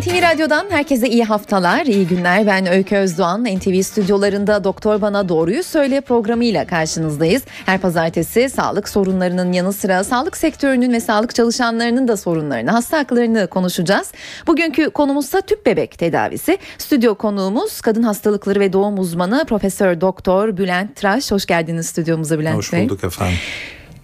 NTV Radyo'dan herkese iyi haftalar, iyi günler. Ben Öykü Özdoğan. NTV stüdyolarında Doktor Bana Doğruyu Söyle programıyla karşınızdayız. Her pazartesi sağlık sorunlarının yanı sıra sağlık sektörünün ve sağlık çalışanlarının da sorunlarını, hasta haklarını konuşacağız. Bugünkü konumuzsa tüp bebek tedavisi. Stüdyo konuğumuz kadın hastalıkları ve doğum uzmanı Profesör Doktor Bülent Traş. Hoş geldiniz stüdyomuza Bülent Hoş Bey. bulduk efendim.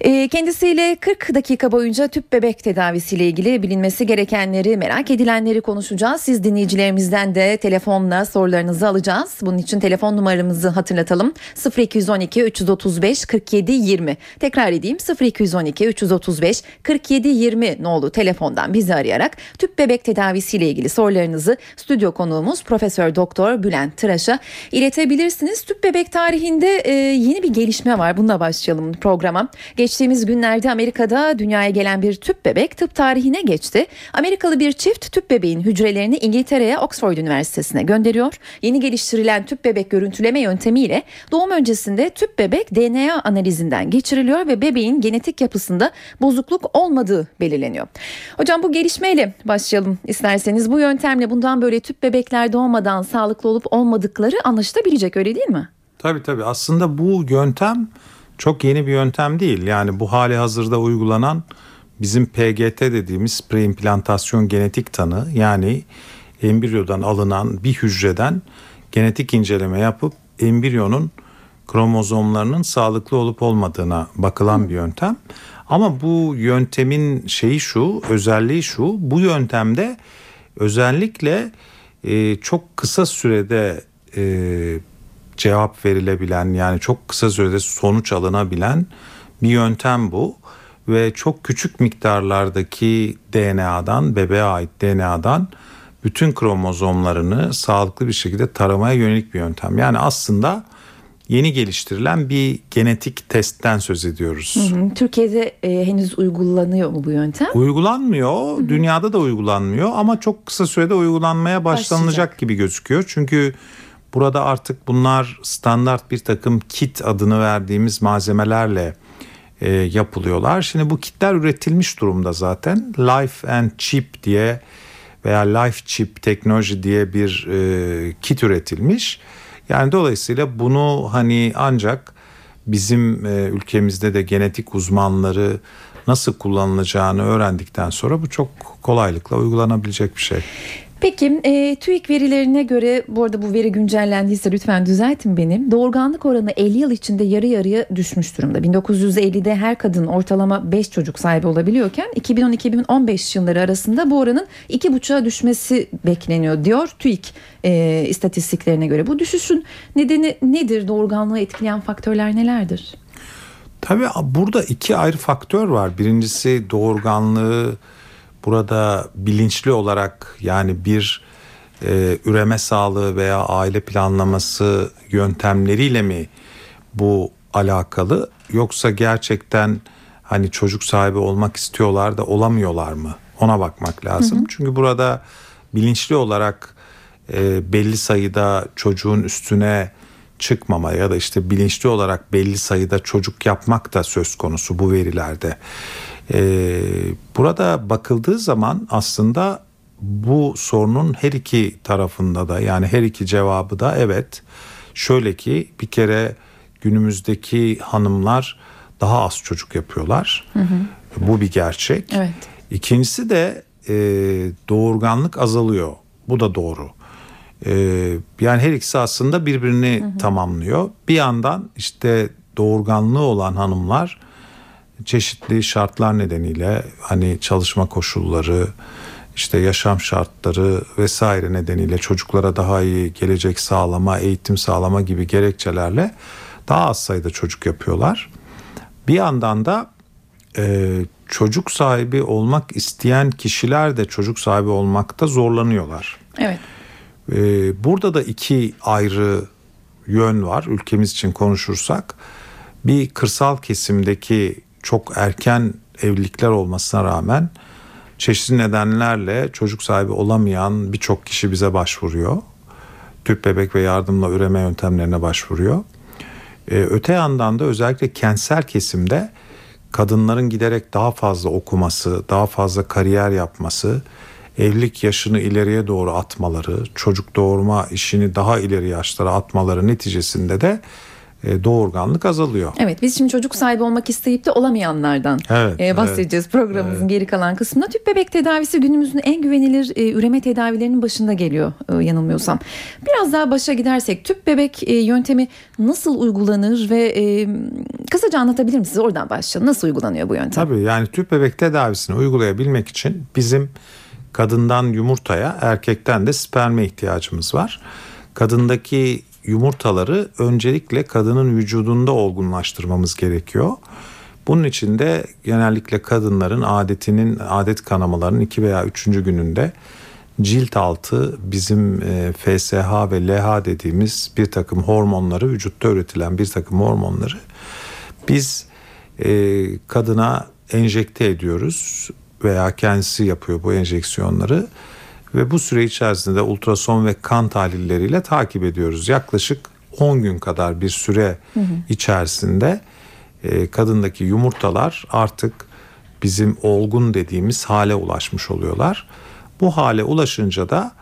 Ee, Kendisiyle 40 dakika boyunca tüp bebek tedavisiyle ilgili bilinmesi gerekenleri, merak edilenleri konuşacağız. Siz dinleyicilerimizden de telefonla sorularınızı alacağız. Bunun için telefon numaramızı hatırlatalım. 0212 335 47 20. Tekrar edeyim 0212 335 47 20 nolu telefondan bizi arayarak tüp bebek tedavisiyle ilgili sorularınızı stüdyo konuğumuz Profesör Doktor Bülent Tıraş'a iletebilirsiniz. Tüp bebek tarihinde e, yeni bir gelişme var. Bununla başlayalım programa. Geçtiğimiz günlerde Amerika'da dünyaya gelen bir tüp bebek tıp tarihine geçti. Amerikalı bir çift tüp bebeğin hücrelerini İngiltere'ye Oxford Üniversitesi'ne gönderiyor. Yeni geliştirilen tüp bebek görüntüleme yöntemiyle doğum öncesinde tüp bebek DNA analizinden geçiriliyor ve bebeğin genetik yapısında bozukluk olmadığı belirleniyor. Hocam bu gelişmeyle başlayalım isterseniz. Bu yöntemle bundan böyle tüp bebekler doğmadan sağlıklı olup olmadıkları anlaşılabilecek öyle değil mi? Tabii tabii aslında bu yöntem çok yeni bir yöntem değil. Yani bu hali hazırda uygulanan bizim PGT dediğimiz preimplantasyon genetik tanı yani embriyodan alınan bir hücreden genetik inceleme yapıp embriyonun kromozomlarının sağlıklı olup olmadığına bakılan bir yöntem. Ama bu yöntemin şeyi şu, özelliği şu. Bu yöntemde özellikle e, çok kısa sürede e, cevap verilebilen yani çok kısa sürede sonuç alınabilen bir yöntem bu ve çok küçük miktarlardaki DNA'dan bebeğe ait DNA'dan bütün kromozomlarını sağlıklı bir şekilde taramaya yönelik bir yöntem. Yani aslında yeni geliştirilen bir genetik testten söz ediyoruz. Hı hı. Türkiye'de e, henüz uygulanıyor mu bu yöntem? Uygulanmıyor. Hı hı. Dünyada da uygulanmıyor ama çok kısa sürede uygulanmaya başlanacak Başlayacak. gibi gözüküyor. Çünkü burada artık bunlar standart bir takım kit adını verdiğimiz malzemelerle e, yapılıyorlar. Şimdi bu kitler üretilmiş durumda zaten. Life and Chip diye veya Life Chip teknoloji diye bir e, kit üretilmiş. Yani dolayısıyla bunu hani ancak bizim e, ülkemizde de genetik uzmanları nasıl kullanılacağını öğrendikten sonra bu çok kolaylıkla uygulanabilecek bir şey. Peki e, TÜİK verilerine göre bu arada bu veri güncellendiyse lütfen düzeltin beni. Doğurganlık oranı 50 yıl içinde yarı yarıya düşmüş durumda. 1950'de her kadın ortalama 5 çocuk sahibi olabiliyorken 2010-2015 yılları arasında bu oranın 2,5'a düşmesi bekleniyor diyor TÜİK e, istatistiklerine göre. Bu düşüşün nedeni nedir? Doğurganlığı etkileyen faktörler nelerdir? Tabii burada iki ayrı faktör var. Birincisi doğurganlığı burada bilinçli olarak yani bir e, üreme sağlığı veya aile planlaması yöntemleriyle mi bu alakalı yoksa gerçekten hani çocuk sahibi olmak istiyorlar da olamıyorlar mı? Ona bakmak lazım. Hı hı. Çünkü burada bilinçli olarak e, belli sayıda çocuğun üstüne çıkmama ya da işte bilinçli olarak belli sayıda çocuk yapmak da söz konusu bu verilerde. Ee, burada bakıldığı zaman aslında bu sorunun her iki tarafında da yani her iki cevabı da evet. Şöyle ki bir kere günümüzdeki hanımlar daha az çocuk yapıyorlar. Hı hı. Bu bir gerçek. Evet. İkincisi de e, doğurganlık azalıyor. Bu da doğru. E, yani her ikisi aslında birbirini hı hı. tamamlıyor. Bir yandan işte doğurganlığı olan hanımlar çeşitli şartlar nedeniyle hani çalışma koşulları, işte yaşam şartları vesaire nedeniyle çocuklara daha iyi gelecek sağlama, eğitim sağlama gibi gerekçelerle daha az sayıda çocuk yapıyorlar. Bir yandan da e, çocuk sahibi olmak isteyen kişiler de çocuk sahibi olmakta zorlanıyorlar. Evet. E, burada da iki ayrı yön var ülkemiz için konuşursak. Bir kırsal kesimdeki çok erken evlilikler olmasına rağmen çeşitli nedenlerle çocuk sahibi olamayan birçok kişi bize başvuruyor. Tüp bebek ve yardımla üreme yöntemlerine başvuruyor. E, öte yandan da özellikle kentsel kesimde kadınların giderek daha fazla okuması, daha fazla kariyer yapması, evlilik yaşını ileriye doğru atmaları, çocuk doğurma işini daha ileri yaşlara atmaları neticesinde de e, doğurganlık azalıyor. Evet biz şimdi çocuk sahibi olmak isteyip de olamayanlardan evet, e, bahsedeceğiz evet, programımızın evet. geri kalan kısmında. Tüp bebek tedavisi günümüzün en güvenilir e, üreme tedavilerinin başında geliyor yanılmıyorsam. Biraz daha başa gidersek tüp bebek yöntemi nasıl uygulanır ve kısaca anlatabilir misiniz? Oradan başlayalım. Nasıl uygulanıyor bu yöntem? Tabii yani tüp bebek tedavisini uygulayabilmek için bizim kadından yumurtaya erkekten de sperme ihtiyacımız var. Kadındaki yumurtaları öncelikle kadının vücudunda olgunlaştırmamız gerekiyor. Bunun için de genellikle kadınların adetinin adet kanamalarının 2 veya 3. gününde cilt altı bizim e, FSH ve LH dediğimiz bir takım hormonları vücutta üretilen bir takım hormonları biz e, kadına enjekte ediyoruz veya kendisi yapıyor bu enjeksiyonları ve bu süre içerisinde ultrason ve kan tahlilleriyle takip ediyoruz. Yaklaşık 10 gün kadar bir süre hı hı. içerisinde e, kadındaki yumurtalar artık bizim olgun dediğimiz hale ulaşmış oluyorlar. Bu hale ulaşınca da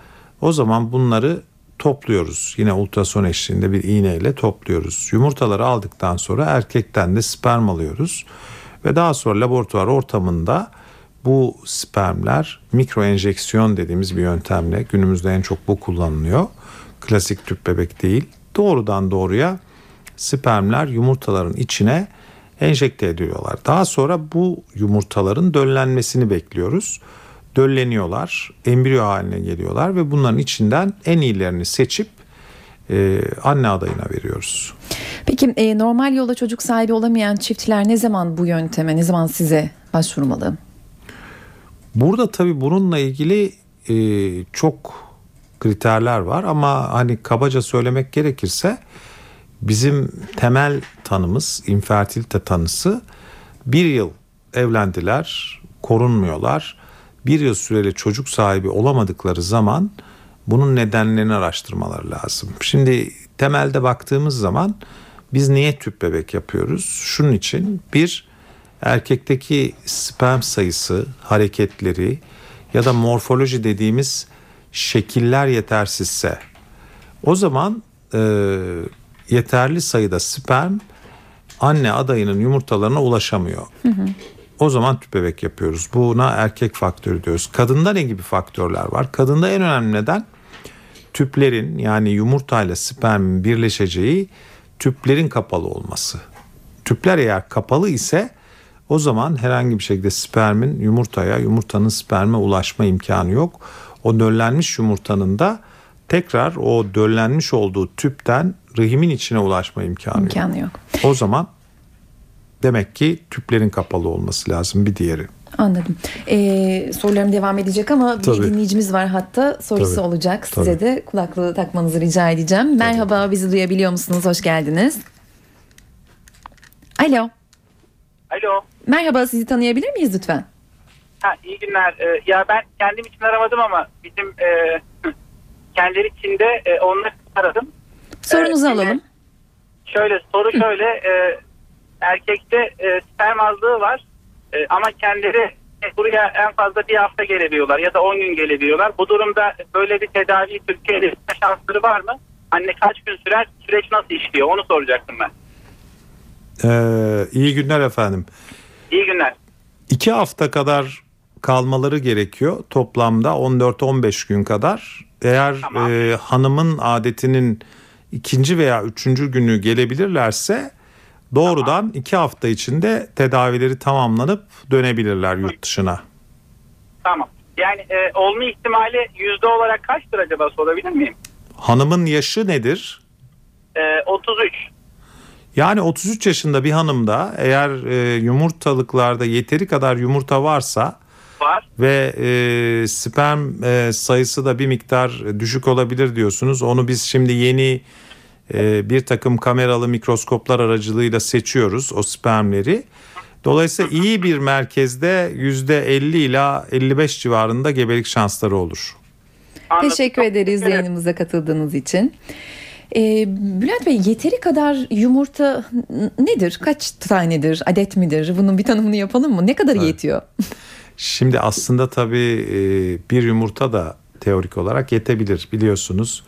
o zaman bunları topluyoruz. Yine ultrason eşliğinde bir iğneyle topluyoruz. Yumurtaları aldıktan sonra erkekten de sperm alıyoruz ve daha sonra laboratuvar ortamında bu spermler mikro enjeksiyon dediğimiz bir yöntemle günümüzde en çok bu kullanılıyor. Klasik tüp bebek değil. Doğrudan doğruya spermler yumurtaların içine enjekte ediliyorlar. Daha sonra bu yumurtaların döllenmesini bekliyoruz. Dölleniyorlar, embriyo haline geliyorlar ve bunların içinden en iyilerini seçip e, anne adayına veriyoruz. Peki e, normal yolda çocuk sahibi olamayan çiftler ne zaman bu yönteme, ne zaman size başvurmalı? Burada tabii bununla ilgili e, çok kriterler var ama hani kabaca söylemek gerekirse bizim temel tanımız infertilite tanısı bir yıl evlendiler korunmuyorlar bir yıl süreli çocuk sahibi olamadıkları zaman bunun nedenlerini araştırmaları lazım. Şimdi temelde baktığımız zaman biz niye tüp bebek yapıyoruz? Şunun için bir erkekteki sperm sayısı, hareketleri ya da morfoloji dediğimiz şekiller yetersizse o zaman e, yeterli sayıda sperm anne adayının yumurtalarına ulaşamıyor. Hı hı. O zaman tüp bebek yapıyoruz. Buna erkek faktörü diyoruz. Kadında ne gibi faktörler var? Kadında en önemli neden tüplerin yani yumurtayla spermin birleşeceği tüplerin kapalı olması. Tüpler eğer kapalı ise o zaman herhangi bir şekilde spermin yumurtaya, yumurtanın sperme ulaşma imkanı yok. O döllenmiş yumurtanın da tekrar o döllenmiş olduğu tüpten rahimin içine ulaşma imkanı, imkanı yok. yok. O zaman demek ki tüplerin kapalı olması lazım bir diğeri. Anladım. Ee, sorularım devam edecek ama Tabii. bir dinleyicimiz var hatta sorusu Tabii. olacak. Size Tabii. de kulaklığı takmanızı rica edeceğim. Tabii. Merhaba bizi duyabiliyor musunuz? Hoş geldiniz. Alo. Alo. Merhaba sizi tanıyabilir miyiz lütfen? Ha, iyi günler. Ee, ya ben kendim için aramadım ama bizim e, kendileri için de e, onları aradım. Sorunuzu ee, alalım. Şöyle soru şöyle e, erkekte e, sperm azlığı var e, ama kendileri buraya en fazla bir hafta gelebiliyorlar ya da 10 gün gelebiliyorlar. Bu durumda böyle bir tedavi Türkiye'de şansları var mı? Anne kaç gün sürer? Süreç nasıl işliyor? Onu soracaktım ben. Ee, iyi günler efendim. İyi günler. İki hafta kadar kalmaları gerekiyor. Toplamda 14-15 gün kadar. Eğer tamam. e, hanımın adetinin ikinci veya üçüncü günü gelebilirlerse doğrudan tamam. iki hafta içinde tedavileri tamamlanıp dönebilirler yurt dışına. Tamam. Yani e, olma ihtimali yüzde olarak kaçtır acaba sorabilir miyim? Hanımın yaşı nedir? E, 33. Yani 33 yaşında bir hanımda eğer e, yumurtalıklarda yeteri kadar yumurta varsa var ve e, sperm e, sayısı da bir miktar düşük olabilir diyorsunuz. Onu biz şimdi yeni e, bir takım kameralı mikroskoplar aracılığıyla seçiyoruz o spermleri. Dolayısıyla iyi bir merkezde %50 ila 55 civarında gebelik şansları olur. Anladım. Teşekkür ederiz yayınımıza katıldığınız için. E, Bülent Bey yeteri kadar yumurta nedir? Kaç tanedir? Adet midir? Bunun bir tanımını yapalım mı? Ne kadar evet. yetiyor? Şimdi aslında tabii e, bir yumurta da teorik olarak yetebilir biliyorsunuz.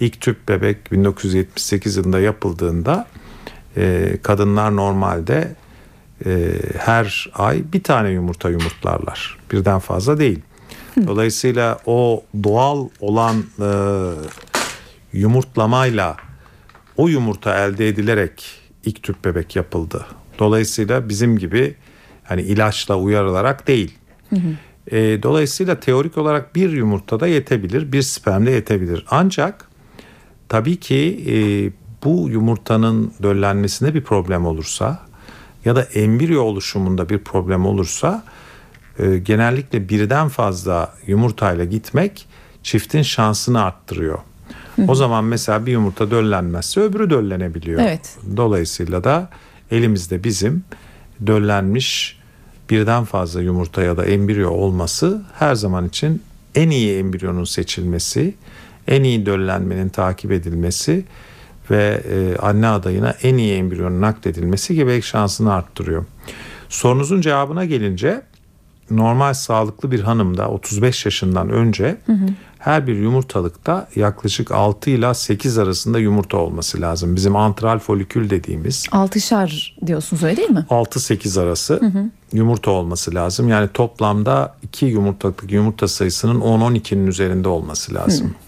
İlk tüp bebek 1978 yılında yapıldığında e, kadınlar normalde e, her ay bir tane yumurta yumurtlarlar. Birden fazla değil. Dolayısıyla o doğal olan yumurtlamayla o yumurta elde edilerek ilk tüp bebek yapıldı. Dolayısıyla bizim gibi hani ilaçla uyarılarak değil. Hı hı. E, dolayısıyla teorik olarak bir yumurtada yetebilir, bir spermde yetebilir. Ancak tabii ki e, bu yumurtanın döllenmesinde bir problem olursa ya da embriyo oluşumunda bir problem olursa e, genellikle birden fazla yumurtayla gitmek çiftin şansını arttırıyor. O zaman mesela bir yumurta döllenmezse öbürü döllenebiliyor. Evet. Dolayısıyla da elimizde bizim döllenmiş birden fazla yumurta ya da embriyo olması her zaman için en iyi embriyonun seçilmesi, en iyi döllenmenin takip edilmesi ve e, anne adayına en iyi embriyonun nakledilmesi gebelik şansını arttırıyor. Sorunuzun cevabına gelince normal sağlıklı bir hanımda 35 yaşından önce hı hı. Her bir yumurtalıkta yaklaşık 6 ila 8 arasında yumurta olması lazım. Bizim antral folikül dediğimiz. 6'şar diyorsunuz öyle değil mi? 6-8 arası hı hı. yumurta olması lazım. Yani toplamda 2 yumurtalık yumurta sayısının 10-12'nin üzerinde olması lazım. Hı.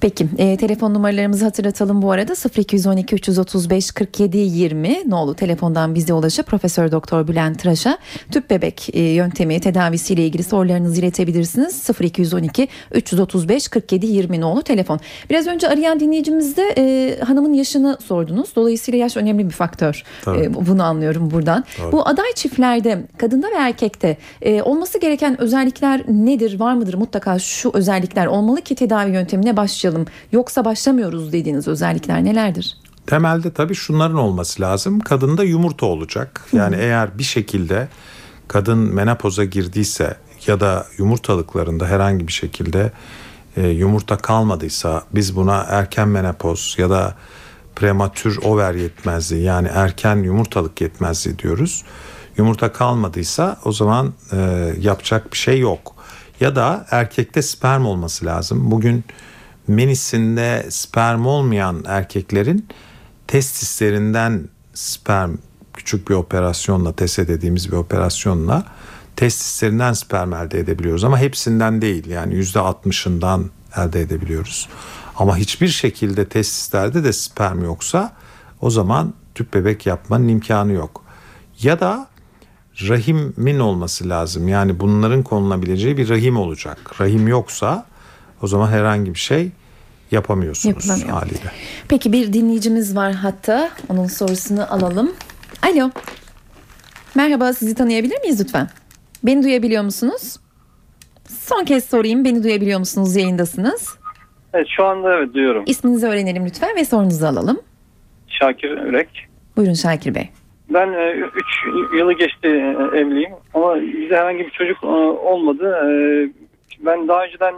Peki e, telefon numaralarımızı hatırlatalım bu arada 0212 335 47 20 nolu telefondan bize ulaşıp Profesör Doktor Bülent Tıraş'a tüp bebek e, yöntemi tedavisiyle ilgili sorularınızı iletebilirsiniz 0212 335 47 20 nolu telefon. Biraz önce arayan dinleyicimizde e, hanımın yaşını sordunuz. Dolayısıyla yaş önemli bir faktör. E, bunu anlıyorum buradan. Tabii. Bu aday çiftlerde kadında ve erkekte e, olması gereken özellikler nedir? Var mıdır mutlaka şu özellikler olmalı ki tedavi yöntemine başlayalım? Başlayalım yoksa başlamıyoruz dediğiniz özellikler nelerdir? Temelde tabii şunların olması lazım. Kadında yumurta olacak. Yani eğer bir şekilde kadın menopoza girdiyse ya da yumurtalıklarında herhangi bir şekilde e, yumurta kalmadıysa biz buna erken menopoz ya da prematür over yetmezliği yani erken yumurtalık yetmezliği diyoruz. Yumurta kalmadıysa o zaman e, yapacak bir şey yok. Ya da erkekte sperm olması lazım. Bugün menisinde sperm olmayan erkeklerin testislerinden sperm küçük bir operasyonla tese dediğimiz bir operasyonla testislerinden sperm elde edebiliyoruz ama hepsinden değil yani yüzde altmışından elde edebiliyoruz. Ama hiçbir şekilde testislerde de sperm yoksa o zaman tüp bebek yapmanın imkanı yok. Ya da rahimin olması lazım. Yani bunların konulabileceği bir rahim olacak. Rahim yoksa o zaman herhangi bir şey yapamıyorsunuz haliyle. Peki bir dinleyicimiz var hatta onun sorusunu alalım. Alo. Merhaba sizi tanıyabilir miyiz lütfen? Beni duyabiliyor musunuz? Son kez sorayım beni duyabiliyor musunuz yayındasınız? Evet şu anda evet duyuyorum. İsminizi öğrenelim lütfen ve sorunuzu alalım. Şakir Ürek. Buyurun Şakir Bey. Ben 3 e, yılı geçti e, evliyim ama bize herhangi bir çocuk e, olmadı. Ben daha önceden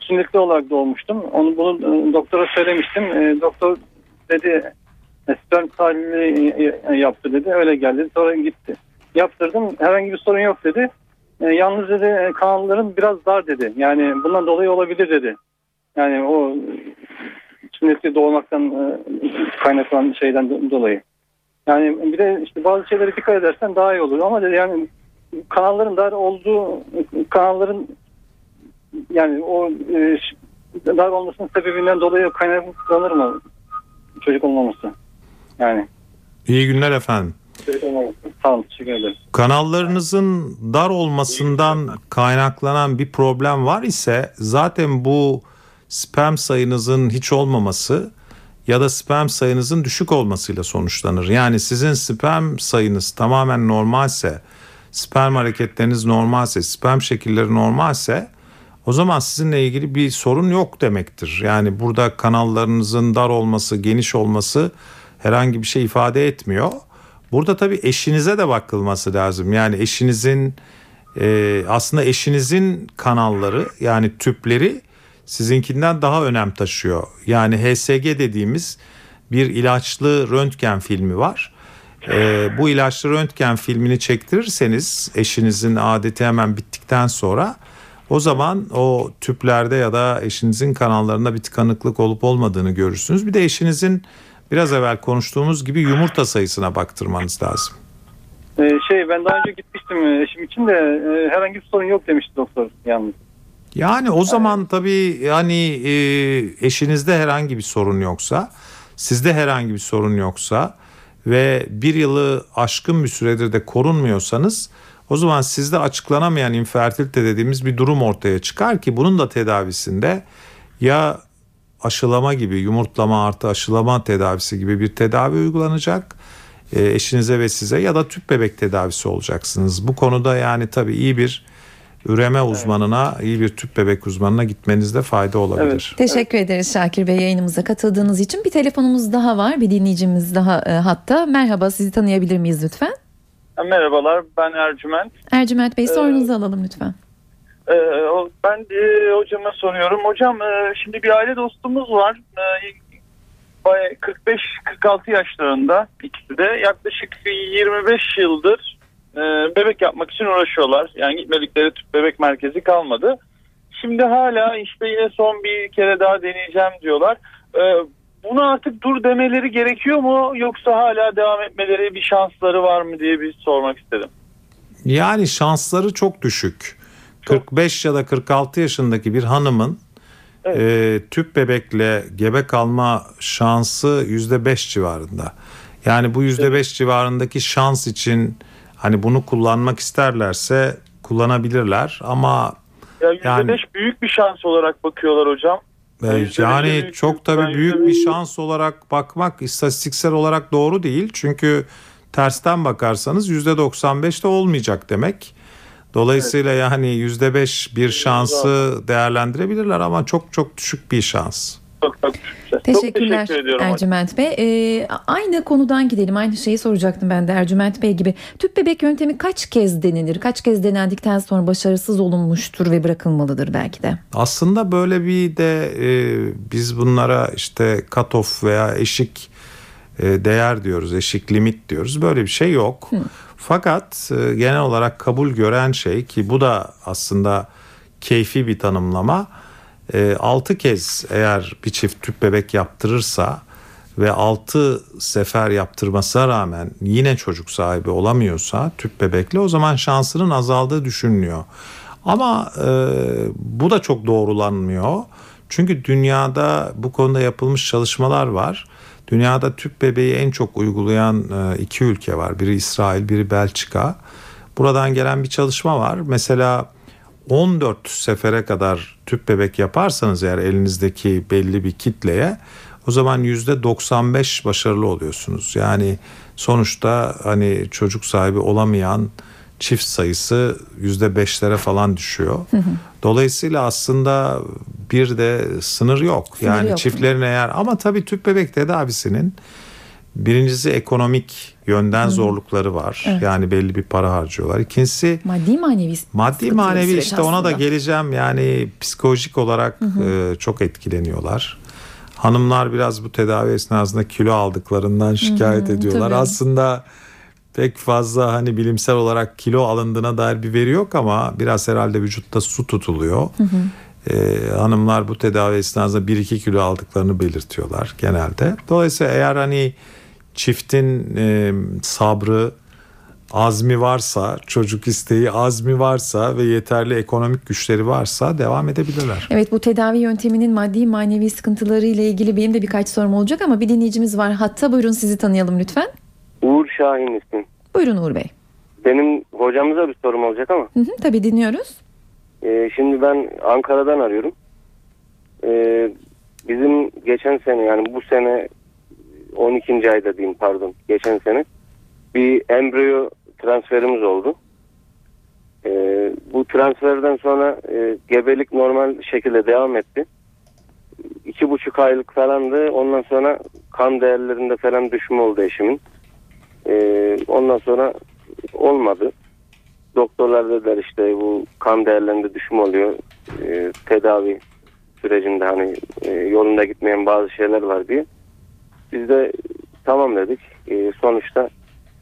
sünnetli olarak doğmuştum. Onu bunu e, doktora söylemiştim. E, doktor dedi e, sperm tahlili e, yaptı dedi. Öyle geldi. Sonra gitti. Yaptırdım. Herhangi bir sorun yok dedi. E, yalnız dedi kanalların biraz dar dedi. Yani bundan dolayı olabilir dedi. Yani o sünnetli doğmaktan kaynaklanan şeyden dolayı. Yani bir de işte bazı şeylere dikkat edersen daha iyi olur. Ama dedi yani kanalların dar olduğu kanalların yani o e, dar olmasının sebebinden dolayı kaynaklanır mı çocuk olmaması? Yani. İyi günler efendim. Sağ olun, teşekkür ederim. Kanallarınızın dar olmasından kaynaklanan bir problem var ise zaten bu sperm sayınızın hiç olmaması ya da sperm sayınızın düşük olmasıyla sonuçlanır. Yani sizin sperm sayınız tamamen normalse, sperm hareketleriniz normalse, sperm şekilleri normalse o zaman sizinle ilgili bir sorun yok demektir. Yani burada kanallarınızın dar olması, geniş olması herhangi bir şey ifade etmiyor. Burada tabii eşinize de bakılması lazım. Yani eşinizin e, aslında eşinizin kanalları yani tüpleri sizinkinden daha önem taşıyor. Yani HSG dediğimiz bir ilaçlı röntgen filmi var. Ee, bu ilaçlı röntgen filmini çektirirseniz eşinizin adeti hemen bittikten sonra o zaman o tüplerde ya da eşinizin kanallarında bir tıkanıklık olup olmadığını görürsünüz. Bir de eşinizin biraz evvel konuştuğumuz gibi yumurta sayısına baktırmanız lazım. Ee, şey ben daha önce gitmiştim e, eşim için de e, herhangi bir sorun yok demişti doktor yalnız. Yani o zaman tabii yani e, eşinizde herhangi bir sorun yoksa, sizde herhangi bir sorun yoksa ve bir yılı aşkın bir süredir de korunmuyorsanız o zaman sizde açıklanamayan infertilite dediğimiz bir durum ortaya çıkar ki bunun da tedavisinde ya aşılama gibi yumurtlama artı aşılama tedavisi gibi bir tedavi uygulanacak e, eşinize ve size ya da tüp bebek tedavisi olacaksınız. Bu konuda yani tabii iyi bir üreme uzmanına, iyi bir tüp bebek uzmanına gitmenizde fayda olabilir. Teşekkür ederiz Şakir Bey yayınımıza katıldığınız için. Bir telefonumuz daha var. Bir dinleyicimiz daha e, hatta. Merhaba sizi tanıyabilir miyiz lütfen? Merhabalar ben Ercüment. Ercüment Bey sorunuzu alalım lütfen. Ee, o- ben e, hocama soruyorum. Hocam e, şimdi bir aile dostumuz var. E, baya- 45-46 yaşlarında ikisi de yaklaşık 25 yıldır e, bebek yapmak için uğraşıyorlar. Yani gitmedikleri tüp bebek merkezi kalmadı. Şimdi hala işte yine son bir kere daha deneyeceğim diyorlar. E, buna artık dur demeleri gerekiyor mu yoksa hala devam etmeleri bir şansları var mı diye bir sormak istedim. Yani şansları çok düşük. 45 ya da 46 yaşındaki bir hanımın e, tüp bebekle gebe kalma şansı %5 civarında. Yani bu %5 civarındaki şans için hani bunu kullanmak isterlerse kullanabilirler ama Ya %5 Yani- büyük bir şans olarak bakıyorlar hocam. E, Yani çok tabii büyük bir şans olarak bakmak istatistiksel olarak doğru değil. Çünkü tersten bakarsanız %95 de olmayacak demek. Dolayısıyla yani %5 bir şansı değerlendirebilirler ama çok çok düşük bir şans. Çok, çok. Teşekkürler Çok teşekkür. Ercüment Bey. Ee, aynı konudan gidelim. Aynı şeyi soracaktım ben de Ercüment Bey gibi. Tüp bebek yöntemi kaç kez denilir? Kaç kez denendikten sonra başarısız olunmuştur ve bırakılmalıdır belki de? Aslında böyle bir de e, biz bunlara işte cutoff veya eşik e, değer diyoruz, eşik limit diyoruz. Böyle bir şey yok. Fakat e, genel olarak kabul gören şey ki bu da aslında keyfi bir tanımlama. 6 kez eğer bir çift tüp bebek yaptırırsa ve 6 sefer yaptırmasına rağmen yine çocuk sahibi olamıyorsa tüp bebekle o zaman şansının azaldığı düşünülüyor. Ama e, bu da çok doğrulanmıyor. Çünkü dünyada bu konuda yapılmış çalışmalar var. Dünyada tüp bebeği en çok uygulayan e, iki ülke var. Biri İsrail, biri Belçika. Buradan gelen bir çalışma var. Mesela 14 sefere kadar tüp bebek yaparsanız eğer elinizdeki belli bir kitleye o zaman %95 başarılı oluyorsunuz. Yani sonuçta hani çocuk sahibi olamayan çift sayısı %5'lere falan düşüyor. Dolayısıyla aslında bir de sınır yok. Sınır yani yok. çiftlerin eğer ama tabii tüp bebek tedavisinin birincisi ekonomik yönden zorlukları var. Yani belli bir para harcıyorlar. İkincisi Maddi manevi Maddi manevi işte ona da aslında. geleceğim yani psikolojik olarak e, çok etkileniyorlar. Hanımlar biraz bu tedavi esnasında kilo aldıklarından şikayet ediyorlar. tabii. Aslında pek fazla hani bilimsel olarak kilo alındığına dair bir veri yok ama biraz herhalde vücutta su tutuluyor. E, hanımlar bu tedavi esnasında 1-2 kilo aldıklarını belirtiyorlar genelde. Dolayısıyla eğer hani çiftin e, sabrı, azmi varsa, çocuk isteği azmi varsa ve yeterli ekonomik güçleri varsa devam edebilirler. Evet bu tedavi yönteminin maddi manevi sıkıntıları ile ilgili benim de birkaç sorum olacak ama bir dinleyicimiz var. Hatta buyurun sizi tanıyalım lütfen. Uğur Şahin ismim. Buyurun Uğur Bey. Benim hocamıza bir sorum olacak ama. Hı hı, tabii dinliyoruz. e, şimdi ben Ankara'dan arıyorum. E, bizim geçen sene yani bu sene 12. ayda diyeyim pardon geçen sene bir embriyo transferimiz oldu. E, bu transferden sonra e, gebelik normal şekilde devam etti. İki buçuk aylık falandı. Ondan sonra kan değerlerinde falan düşme oldu eşimin. E, ondan sonra olmadı. Doktorlar dediler işte bu kan değerlerinde düşme oluyor. E, tedavi sürecinde hani e, yolunda gitmeyen bazı şeyler var diye. Biz de tamam dedik. E, sonuçta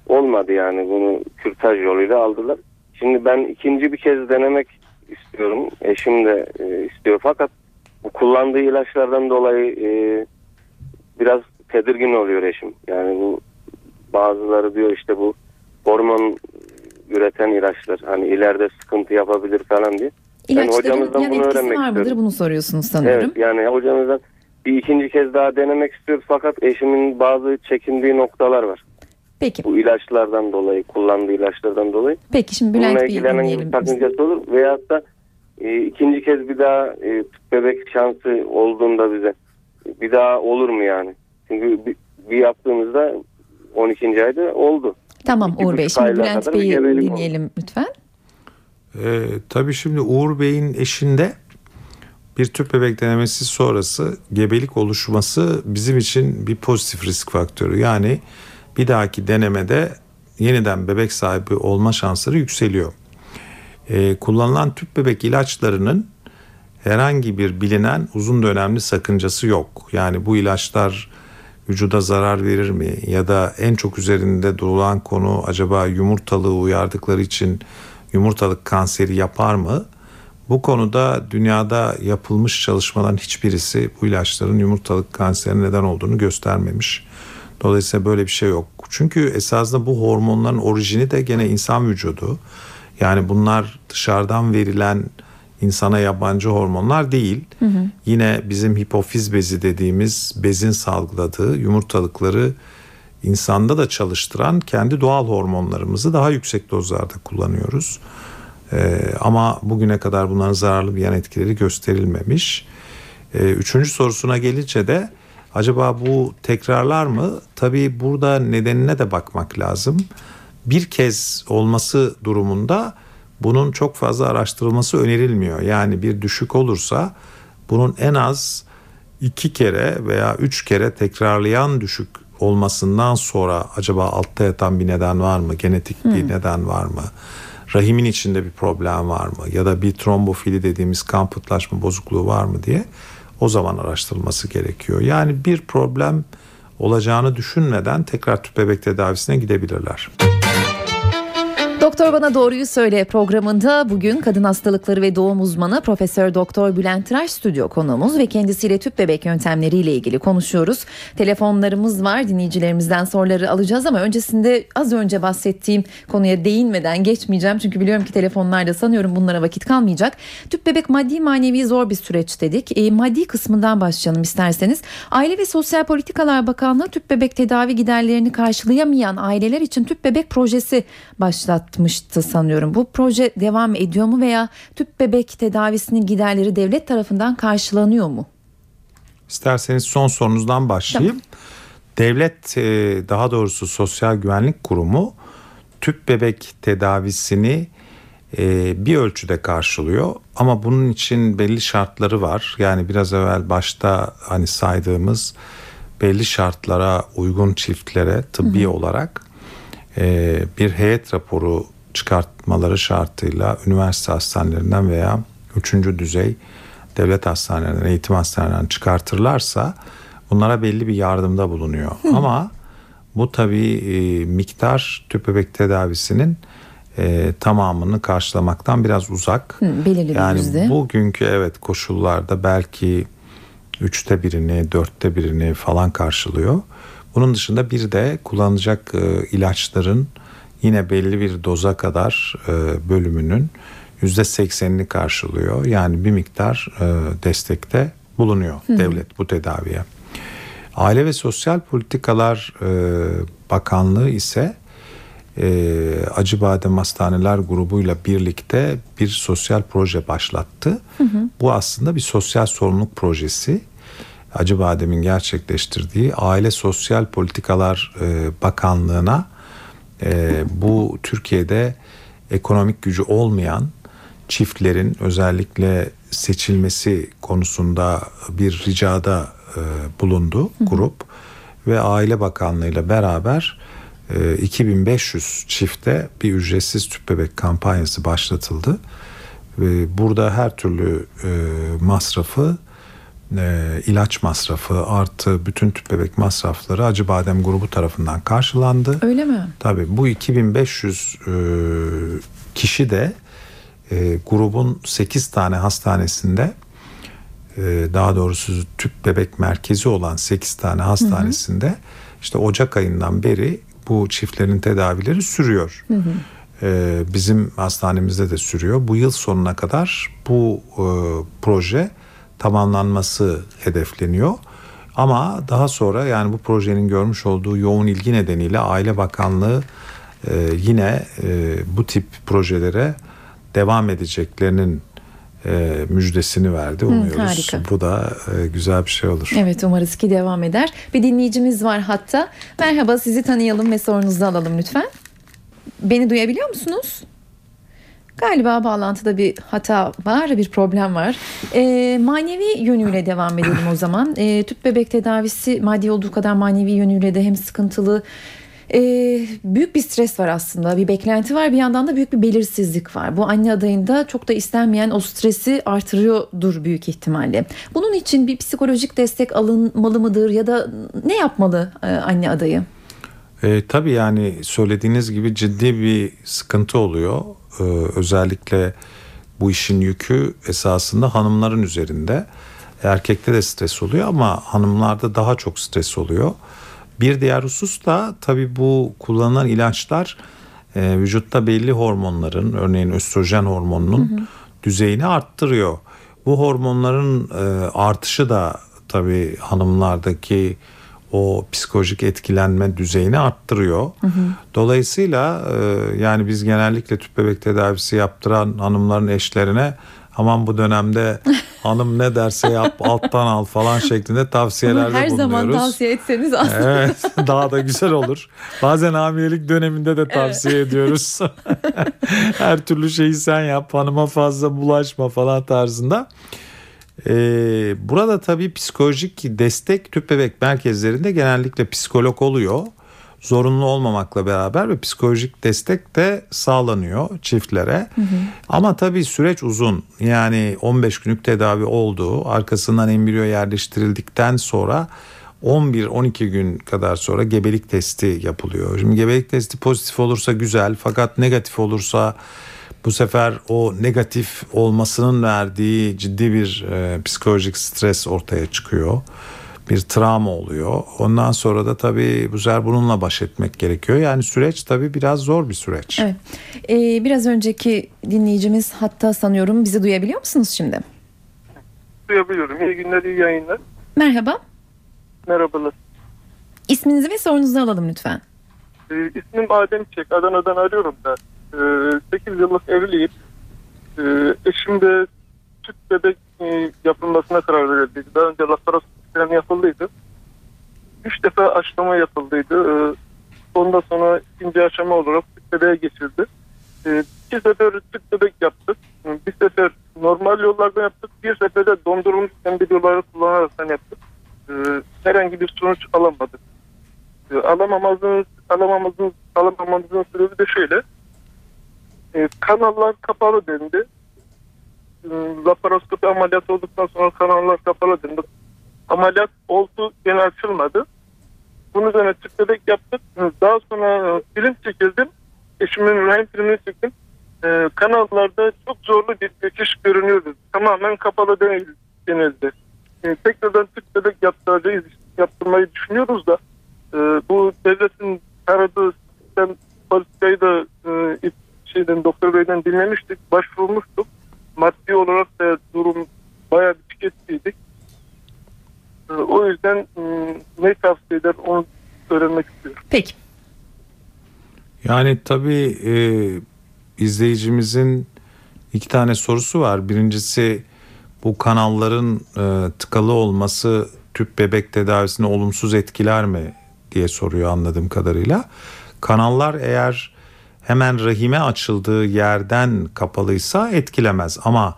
olmadı yani bunu kürtaj yoluyla aldılar. Şimdi ben ikinci bir kez denemek istiyorum. Eşim de e, istiyor fakat bu kullandığı ilaçlardan dolayı e, biraz tedirgin oluyor eşim. Yani bu bazıları diyor işte bu hormon üreten ilaçlar hani ileride sıkıntı yapabilir falan diye. İlaçların hocamızdan yan bunu etkisi öğrenmek var mıdır istiyorum. bunu soruyorsunuz sanıyorum. Evet yani hocamızdan bir ikinci kez daha denemek istiyoruz fakat eşimin bazı çekindiği noktalar var. Peki. Bu ilaçlardan dolayı kullandığı ilaçlardan dolayı. Peki şimdi Bununla Bülent Bey'i dinleyelim. sakıncası olur veyahut da e, ikinci kez bir daha e, bebek şansı olduğunda bize bir daha olur mu yani? Çünkü bir, bir yaptığımızda 12. ayda oldu. Tamam İki Uğur Bey şimdi Bülent Bey'i gebelik oldu. dinleyelim lütfen. Ee, tabii şimdi Uğur Bey'in eşinde bir tüp bebek denemesi sonrası gebelik oluşması bizim için bir pozitif risk faktörü. Yani bir dahaki denemede yeniden bebek sahibi olma şansları yükseliyor. Ee, kullanılan tüp bebek ilaçlarının herhangi bir bilinen uzun dönemli sakıncası yok. Yani bu ilaçlar vücuda zarar verir mi ya da en çok üzerinde durulan konu acaba yumurtalığı uyardıkları için yumurtalık kanseri yapar mı? Bu konuda dünyada yapılmış çalışmaların hiçbirisi bu ilaçların yumurtalık kanseri neden olduğunu göstermemiş. Dolayısıyla böyle bir şey yok. Çünkü esasında bu hormonların orijini de gene insan vücudu. Yani bunlar dışarıdan verilen insana yabancı hormonlar değil. Yine bizim hipofiz bezi dediğimiz bezin salgıladığı yumurtalıkları insanda da çalıştıran kendi doğal hormonlarımızı daha yüksek dozlarda kullanıyoruz. Ee, ama bugüne kadar bunların zararlı bir yan etkileri gösterilmemiş. Ee, üçüncü sorusuna gelince de acaba bu tekrarlar mı? Tabii burada nedenine de bakmak lazım. Bir kez olması durumunda bunun çok fazla araştırılması önerilmiyor. Yani bir düşük olursa bunun en az iki kere veya üç kere tekrarlayan düşük olmasından sonra acaba altta yatan bir neden var mı? Genetik bir neden var mı? Rahimin içinde bir problem var mı? Ya da bir trombofili dediğimiz kan pıhtılaşma bozukluğu var mı diye o zaman araştırılması gerekiyor. Yani bir problem olacağını düşünmeden tekrar tüp bebek tedavisine gidebilirler. Doktor Bana Doğruyu Söyle programında bugün kadın hastalıkları ve doğum uzmanı Profesör Doktor Bülent Tıraş stüdyo konuğumuz ve kendisiyle tüp bebek yöntemleriyle ilgili konuşuyoruz. Telefonlarımız var dinleyicilerimizden soruları alacağız ama öncesinde az önce bahsettiğim konuya değinmeden geçmeyeceğim. Çünkü biliyorum ki telefonlarda sanıyorum bunlara vakit kalmayacak. Tüp bebek maddi manevi zor bir süreç dedik. E, maddi kısmından başlayalım isterseniz. Aile ve Sosyal Politikalar Bakanlığı tüp bebek tedavi giderlerini karşılayamayan aileler için tüp bebek projesi başlatmıştı sanıyorum. Bu proje devam ediyor mu veya tüp bebek tedavisinin giderleri devlet tarafından karşılanıyor mu? İsterseniz son sorunuzdan başlayayım. Devlet e, daha doğrusu Sosyal Güvenlik Kurumu tüp bebek tedavisini e, bir ölçüde karşılıyor ama bunun için belli şartları var. Yani biraz evvel başta hani saydığımız belli şartlara uygun çiftlere tıbbi olarak e, bir heyet raporu çıkartmaları şartıyla üniversite hastanelerinden veya üçüncü düzey devlet hastanelerinden, eğitim hastanelerinden çıkartırlarsa bunlara belli bir yardımda bulunuyor. Ama bu tabii e, miktar tüp bebek tedavisinin e, tamamını karşılamaktan biraz uzak. Hı, belirli bir yani yüzde. bugünkü evet koşullarda belki üçte birini, dörtte birini falan karşılıyor. Bunun dışında bir de kullanılacak e, ilaçların yine belli bir doza kadar e, bölümünün yüzde seksenini karşılıyor. Yani bir miktar e, destekte bulunuyor devlet bu tedaviye. Aile ve Sosyal Politikalar e, Bakanlığı ise e, Acıbadem Hastaneler grubuyla birlikte bir sosyal proje başlattı. Bu aslında bir sosyal sorumluluk projesi. Acıbadem'in gerçekleştirdiği Aile Sosyal Politikalar e, Bakanlığı'na e, bu Türkiye'de ekonomik gücü olmayan çiftlerin özellikle seçilmesi konusunda bir ricada e, bulundu grup ve Aile Bakanlığı ile beraber e, 2500 çifte bir ücretsiz tüp bebek kampanyası başlatıldı. Ve burada her türlü e, masrafı e, ilaç masrafı artı bütün tüp bebek masrafları Acıbadem grubu tarafından karşılandı. Öyle mi? Tabii bu 2500 e, kişi de e, grubun 8 tane hastanesinde e, daha doğrusu tüp bebek merkezi olan 8 tane hastanesinde hı hı. işte Ocak ayından beri bu çiftlerin tedavileri sürüyor. Hı hı. E, bizim hastanemizde de sürüyor. Bu yıl sonuna kadar bu e, proje tamamlanması hedefleniyor. Ama daha sonra yani bu projenin görmüş olduğu yoğun ilgi nedeniyle Aile Bakanlığı e, yine e, bu tip projelere devam edeceklerinin e, müjdesini verdi. Umuyoruz Hı, bu da e, güzel bir şey olur. Evet umarız ki devam eder. Bir dinleyicimiz var hatta. Merhaba sizi tanıyalım ve sorunuzu alalım lütfen. Beni duyabiliyor musunuz? Galiba bağlantıda bir hata var, bir problem var. E, manevi yönüyle devam edelim o zaman. E, tüp bebek tedavisi maddi olduğu kadar manevi yönüyle de hem sıkıntılı e, büyük bir stres var aslında. Bir beklenti var bir yandan da büyük bir belirsizlik var. Bu anne adayında çok da istenmeyen o stresi artırıyordur büyük ihtimalle. Bunun için bir psikolojik destek alınmalı mıdır ya da ne yapmalı e, anne adayı? E, tabii yani söylediğiniz gibi ciddi bir sıkıntı oluyor. Ee, özellikle bu işin yükü esasında hanımların üzerinde. Erkekte de stres oluyor ama hanımlarda daha çok stres oluyor. Bir diğer husus da tabii bu kullanılan ilaçlar e, vücutta belli hormonların örneğin östrojen hormonunun hı hı. düzeyini arttırıyor. Bu hormonların e, artışı da tabii hanımlardaki o psikolojik etkilenme düzeyini arttırıyor. Hı hı. Dolayısıyla e, yani biz genellikle tüp bebek tedavisi yaptıran hanımların eşlerine aman bu dönemde hanım ne derse yap alttan al falan şeklinde tavsiyelerde her bulunuyoruz. Her zaman tavsiye etseniz aslında. Evet daha da güzel olur. Bazen hamilelik döneminde de tavsiye evet. ediyoruz. her türlü şeyi sen yap hanıma fazla bulaşma falan tarzında. Ee, burada tabii psikolojik destek tüp bebek merkezlerinde genellikle psikolog oluyor. Zorunlu olmamakla beraber ve psikolojik destek de sağlanıyor çiftlere. Hı hı. Ama tabii süreç uzun. Yani 15 günlük tedavi oldu. Arkasından embriyo yerleştirildikten sonra 11-12 gün kadar sonra gebelik testi yapılıyor. Şimdi gebelik testi pozitif olursa güzel fakat negatif olursa bu sefer o negatif olmasının verdiği ciddi bir e, psikolojik stres ortaya çıkıyor. Bir travma oluyor. Ondan sonra da tabii bu sefer bununla baş etmek gerekiyor. Yani süreç tabii biraz zor bir süreç. Evet. Ee, biraz önceki dinleyicimiz hatta sanıyorum bizi duyabiliyor musunuz şimdi? Duyabiliyorum. İyi günler, iyi yayınlar. Merhaba. Merhabalar. İsminizi ve sorunuzu alalım lütfen. Ee, ismim Adem Çek. Adana'dan arıyorum da. 8 ee, yıllık evliyim. Ee, eşim de süt bebek e, yapılmasına karar verildi. Daha önce laparoskopiden yapıldıydı. Üç defa aşılama yapıldıydı. Ee, ondan sonra ikinci aşama olarak süt bebeğe geçildi. İki sefer süt bebek yaptık. Bir sefer normal yollardan yaptık. Bir sefer de dondurulmuş embriyoları kullanarak yaptık. Herhangi bir sonuç alamadık. Alamamamızın, alamamamızın, alamamamızın sebebi de şöyle e, kanallar kapalı dendi. E, laparoskopi ameliyat olduktan sonra kanallar kapalı dendi. Ameliyat oldu gene açılmadı. Bunun üzerine bebek yaptık. Daha sonra film çekildim. Eşimin rahim filmini çektim. E, kanallarda çok zorlu bir geçiş görünüyordu. Tamamen kapalı değil denildi. E, tekrardan bebek yaptıracağız, yaptırmayı düşünüyoruz da e, bu devletin taradığı sistem politikayı da e, şeyden doktor beyden dinlemiştik. Başvurmuştuk. Maddi olarak da durum bayağı bir tükettiydik. Ee, o yüzden ıı, ne tavsiye eder onu öğrenmek istiyorum. Peki. Yani tabii e, izleyicimizin iki tane sorusu var. Birincisi bu kanalların e, tıkalı olması tüp bebek tedavisini olumsuz etkiler mi diye soruyor anladığım kadarıyla. Kanallar eğer hemen rahime açıldığı yerden kapalıysa etkilemez ama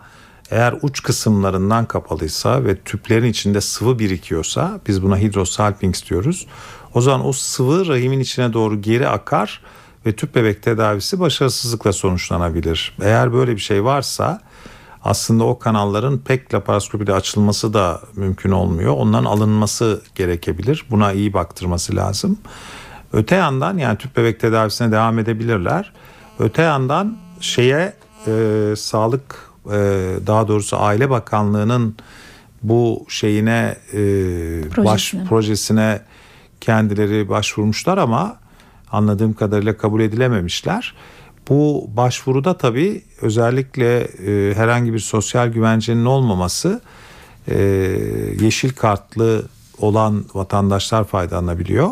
eğer uç kısımlarından kapalıysa ve tüplerin içinde sıvı birikiyorsa biz buna hidrosalping diyoruz. O zaman o sıvı rahimin içine doğru geri akar ve tüp bebek tedavisi başarısızlıkla sonuçlanabilir. Eğer böyle bir şey varsa aslında o kanalların pek laparoskopide açılması da mümkün olmuyor. Onların alınması gerekebilir. Buna iyi baktırması lazım. Öte yandan yani tüp bebek tedavisine devam edebilirler. Öte yandan şeye e, sağlık e, daha doğrusu Aile Bakanlığı'nın bu şeyine e, Projesine. baş projesine kendileri başvurmuşlar ama anladığım kadarıyla kabul edilememişler. Bu başvuruda tabii özellikle e, herhangi bir sosyal güvencenin olmaması e, yeşil kartlı olan vatandaşlar faydalanabiliyor.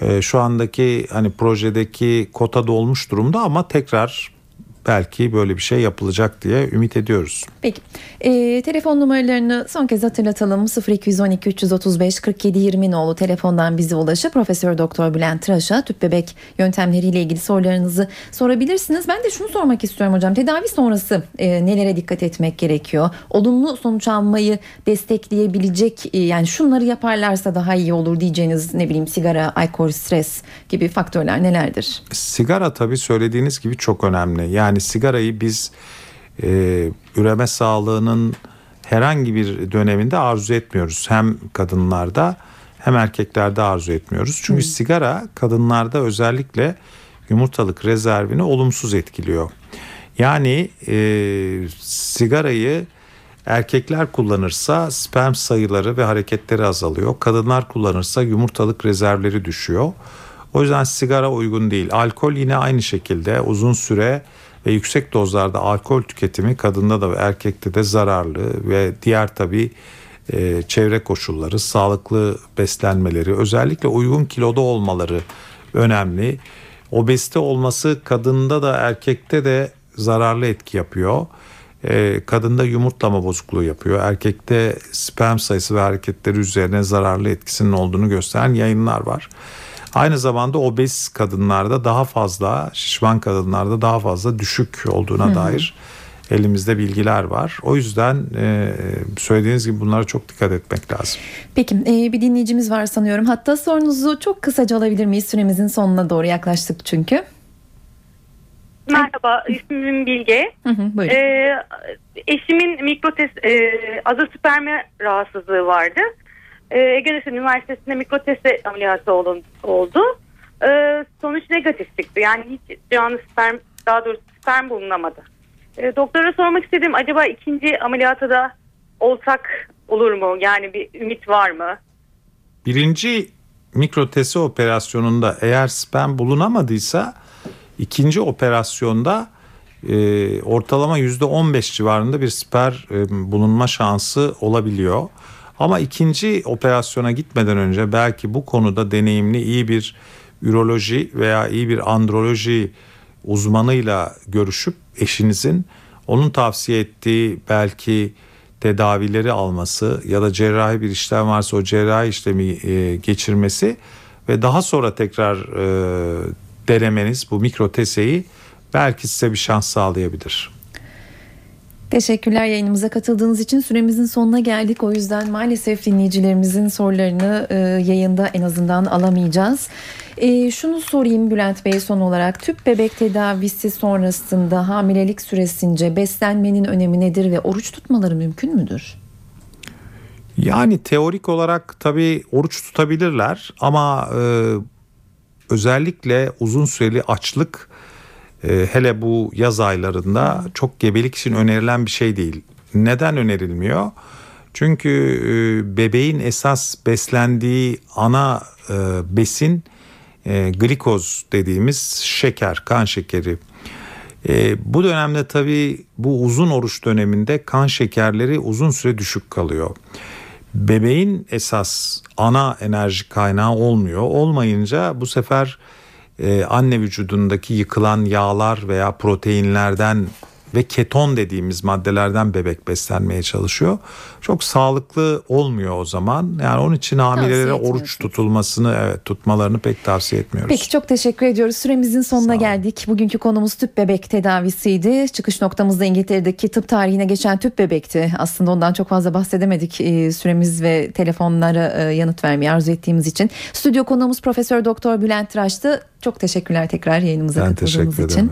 E, şu andaki hani projedeki kota dolmuş durumda ama tekrar belki böyle bir şey yapılacak diye ümit ediyoruz. Peki. Ee, telefon numaralarını son kez hatırlatalım. 0212 335 47 20 nolu telefondan bize ulaşıp Profesör Doktor Bülent Tıraş'a tüp bebek yöntemleriyle ilgili sorularınızı sorabilirsiniz. Ben de şunu sormak istiyorum hocam. Tedavi sonrası e, nelere dikkat etmek gerekiyor? Olumlu sonuç almayı destekleyebilecek e, yani şunları yaparlarsa daha iyi olur diyeceğiniz ne bileyim sigara, alkol, stres gibi faktörler nelerdir? Sigara tabii söylediğiniz gibi çok önemli. Yani sigarayı biz e, üreme sağlığının herhangi bir döneminde arzu etmiyoruz. Hem kadınlarda hem erkeklerde arzu etmiyoruz. Çünkü sigara kadınlarda özellikle yumurtalık rezervini olumsuz etkiliyor. Yani e, sigarayı erkekler kullanırsa sperm sayıları ve hareketleri azalıyor. Kadınlar kullanırsa yumurtalık rezervleri düşüyor. O yüzden sigara uygun değil. Alkol yine aynı şekilde uzun süre ve yüksek dozlarda alkol tüketimi kadında da ve erkekte de zararlı ve diğer tabii e, çevre koşulları, sağlıklı beslenmeleri, özellikle uygun kiloda olmaları önemli. Obezite olması kadında da erkekte de zararlı etki yapıyor. E, kadında yumurtlama bozukluğu yapıyor. Erkekte sperm sayısı ve hareketleri üzerine zararlı etkisinin olduğunu gösteren yayınlar var. Aynı zamanda obez kadınlarda daha fazla, şişman kadınlarda daha fazla düşük olduğuna dair elimizde bilgiler var. O yüzden e, söylediğiniz gibi bunlara çok dikkat etmek lazım. Peki e, bir dinleyicimiz var sanıyorum. Hatta sorunuzu çok kısaca alabilir miyiz? Süremizin sonuna doğru yaklaştık çünkü. Merhaba, ismim Bilge. Hı hı, buyurun. Ee, eşimin mikrotes, e, azospermi rahatsızlığı vardı. Ege Üniversitesi Üniversitesi'nde mikroteste ameliyatı olun, oldu. Ee, sonuç negatif çıktı. Yani hiç canlı sperm, daha doğrusu sperm bulunamadı. Ee, doktora sormak istedim, acaba ikinci ameliyata da olsak olur mu? Yani bir ümit var mı? Birinci mikrotesi operasyonunda eğer sperm bulunamadıysa ikinci operasyonda e, ortalama %15 civarında bir sperm e, bulunma şansı olabiliyor. Ama ikinci operasyona gitmeden önce belki bu konuda deneyimli iyi bir üroloji veya iyi bir androloji uzmanıyla görüşüp eşinizin onun tavsiye ettiği belki tedavileri alması ya da cerrahi bir işlem varsa o cerrahi işlemi e, geçirmesi ve daha sonra tekrar e, denemeniz bu mikroteseyi belki size bir şans sağlayabilir. Teşekkürler yayınımıza katıldığınız için süremizin sonuna geldik. O yüzden maalesef dinleyicilerimizin sorularını e, yayında en azından alamayacağız. E, şunu sorayım Bülent Bey son olarak tüp bebek tedavisi sonrasında hamilelik süresince beslenmenin önemi nedir ve oruç tutmaları mümkün müdür? Yani teorik olarak tabii oruç tutabilirler ama e, özellikle uzun süreli açlık e, hele bu yaz aylarında çok gebelik için önerilen bir şey değil. Neden önerilmiyor? Çünkü e, bebeğin esas beslendiği ana e, besin e, glikoz dediğimiz şeker, kan şekeri. E, bu dönemde tabii bu uzun oruç döneminde kan şekerleri uzun süre düşük kalıyor. Bebeğin esas ana enerji kaynağı olmuyor. Olmayınca bu sefer e, anne vücudundaki yıkılan yağlar veya proteinlerden ve keton dediğimiz maddelerden bebek beslenmeye çalışıyor. Çok sağlıklı olmuyor o zaman. Yani onun için hamilelere oruç tutulmasını evet tutmalarını pek tavsiye etmiyoruz. Peki çok teşekkür ediyoruz. Süremizin sonuna geldik. Bugünkü konumuz tüp bebek tedavisiydi. Çıkış noktamız da İngiltere'deki tıp tarihine geçen tüp bebekti. Aslında ondan çok fazla bahsedemedik. Ee, Süremiz ve telefonlara e, yanıt vermeyi arzu ettiğimiz için. Stüdyo konuğumuz Profesör Doktor Bülent Tıraş'tı. Çok teşekkürler tekrar yayınımıza Ben katıldığınız için.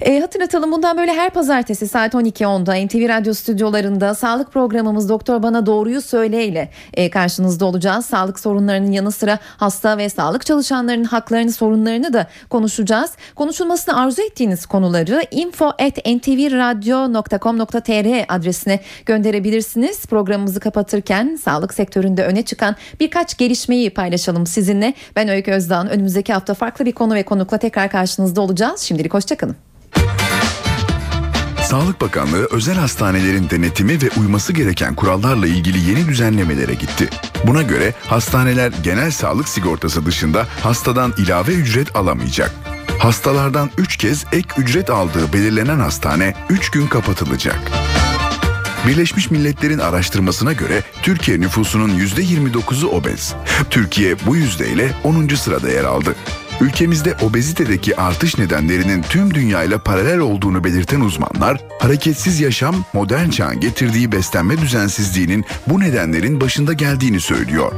E, hatırlatalım bundan böyle her pazartesi saat 12.10'da NTV Radyo stüdyolarında sağlık programımız Doktor Bana Doğruyu Söyle ile e, karşınızda olacağız. Sağlık sorunlarının yanı sıra hasta ve sağlık çalışanlarının haklarını sorunlarını da konuşacağız. Konuşulmasını arzu ettiğiniz konuları info.ntvradio.com.tr adresine gönderebilirsiniz. Programımızı kapatırken sağlık sektöründe öne çıkan birkaç gelişmeyi paylaşalım sizinle. Ben Öykü Özdağ'ın önümüzdeki hafta farklı bir konu ve konukla tekrar karşınızda olacağız. Şimdilik hoşçakalın. Sağlık Bakanlığı özel hastanelerin denetimi ve uyması gereken kurallarla ilgili yeni düzenlemelere gitti. Buna göre hastaneler genel sağlık sigortası dışında hastadan ilave ücret alamayacak. Hastalardan 3 kez ek ücret aldığı belirlenen hastane 3 gün kapatılacak. Birleşmiş Milletler'in araştırmasına göre Türkiye nüfusunun %29'u obez. Türkiye bu yüzdeyle 10. sırada yer aldı. Ülkemizde obezitedeki artış nedenlerinin tüm dünyayla paralel olduğunu belirten uzmanlar, hareketsiz yaşam modern çağın getirdiği beslenme düzensizliğinin bu nedenlerin başında geldiğini söylüyor.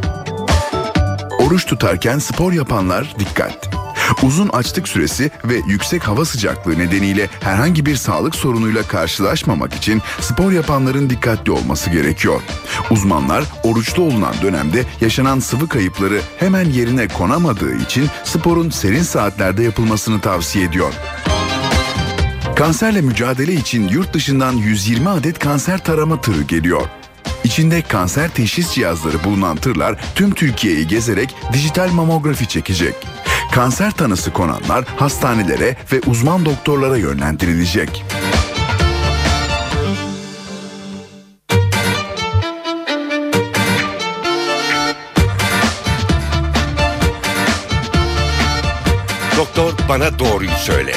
Oruç tutarken spor yapanlar dikkat. Uzun açlık süresi ve yüksek hava sıcaklığı nedeniyle herhangi bir sağlık sorunuyla karşılaşmamak için spor yapanların dikkatli olması gerekiyor. Uzmanlar oruçlu olunan dönemde yaşanan sıvı kayıpları hemen yerine konamadığı için sporun serin saatlerde yapılmasını tavsiye ediyor. Kanserle mücadele için yurt dışından 120 adet kanser tarama tırı geliyor. İçinde kanser teşhis cihazları bulunan tırlar tüm Türkiye'yi gezerek dijital mamografi çekecek. Kanser tanısı konanlar hastanelere ve uzman doktorlara yönlendirilecek. Doktor Bana Doğruyu Söyle.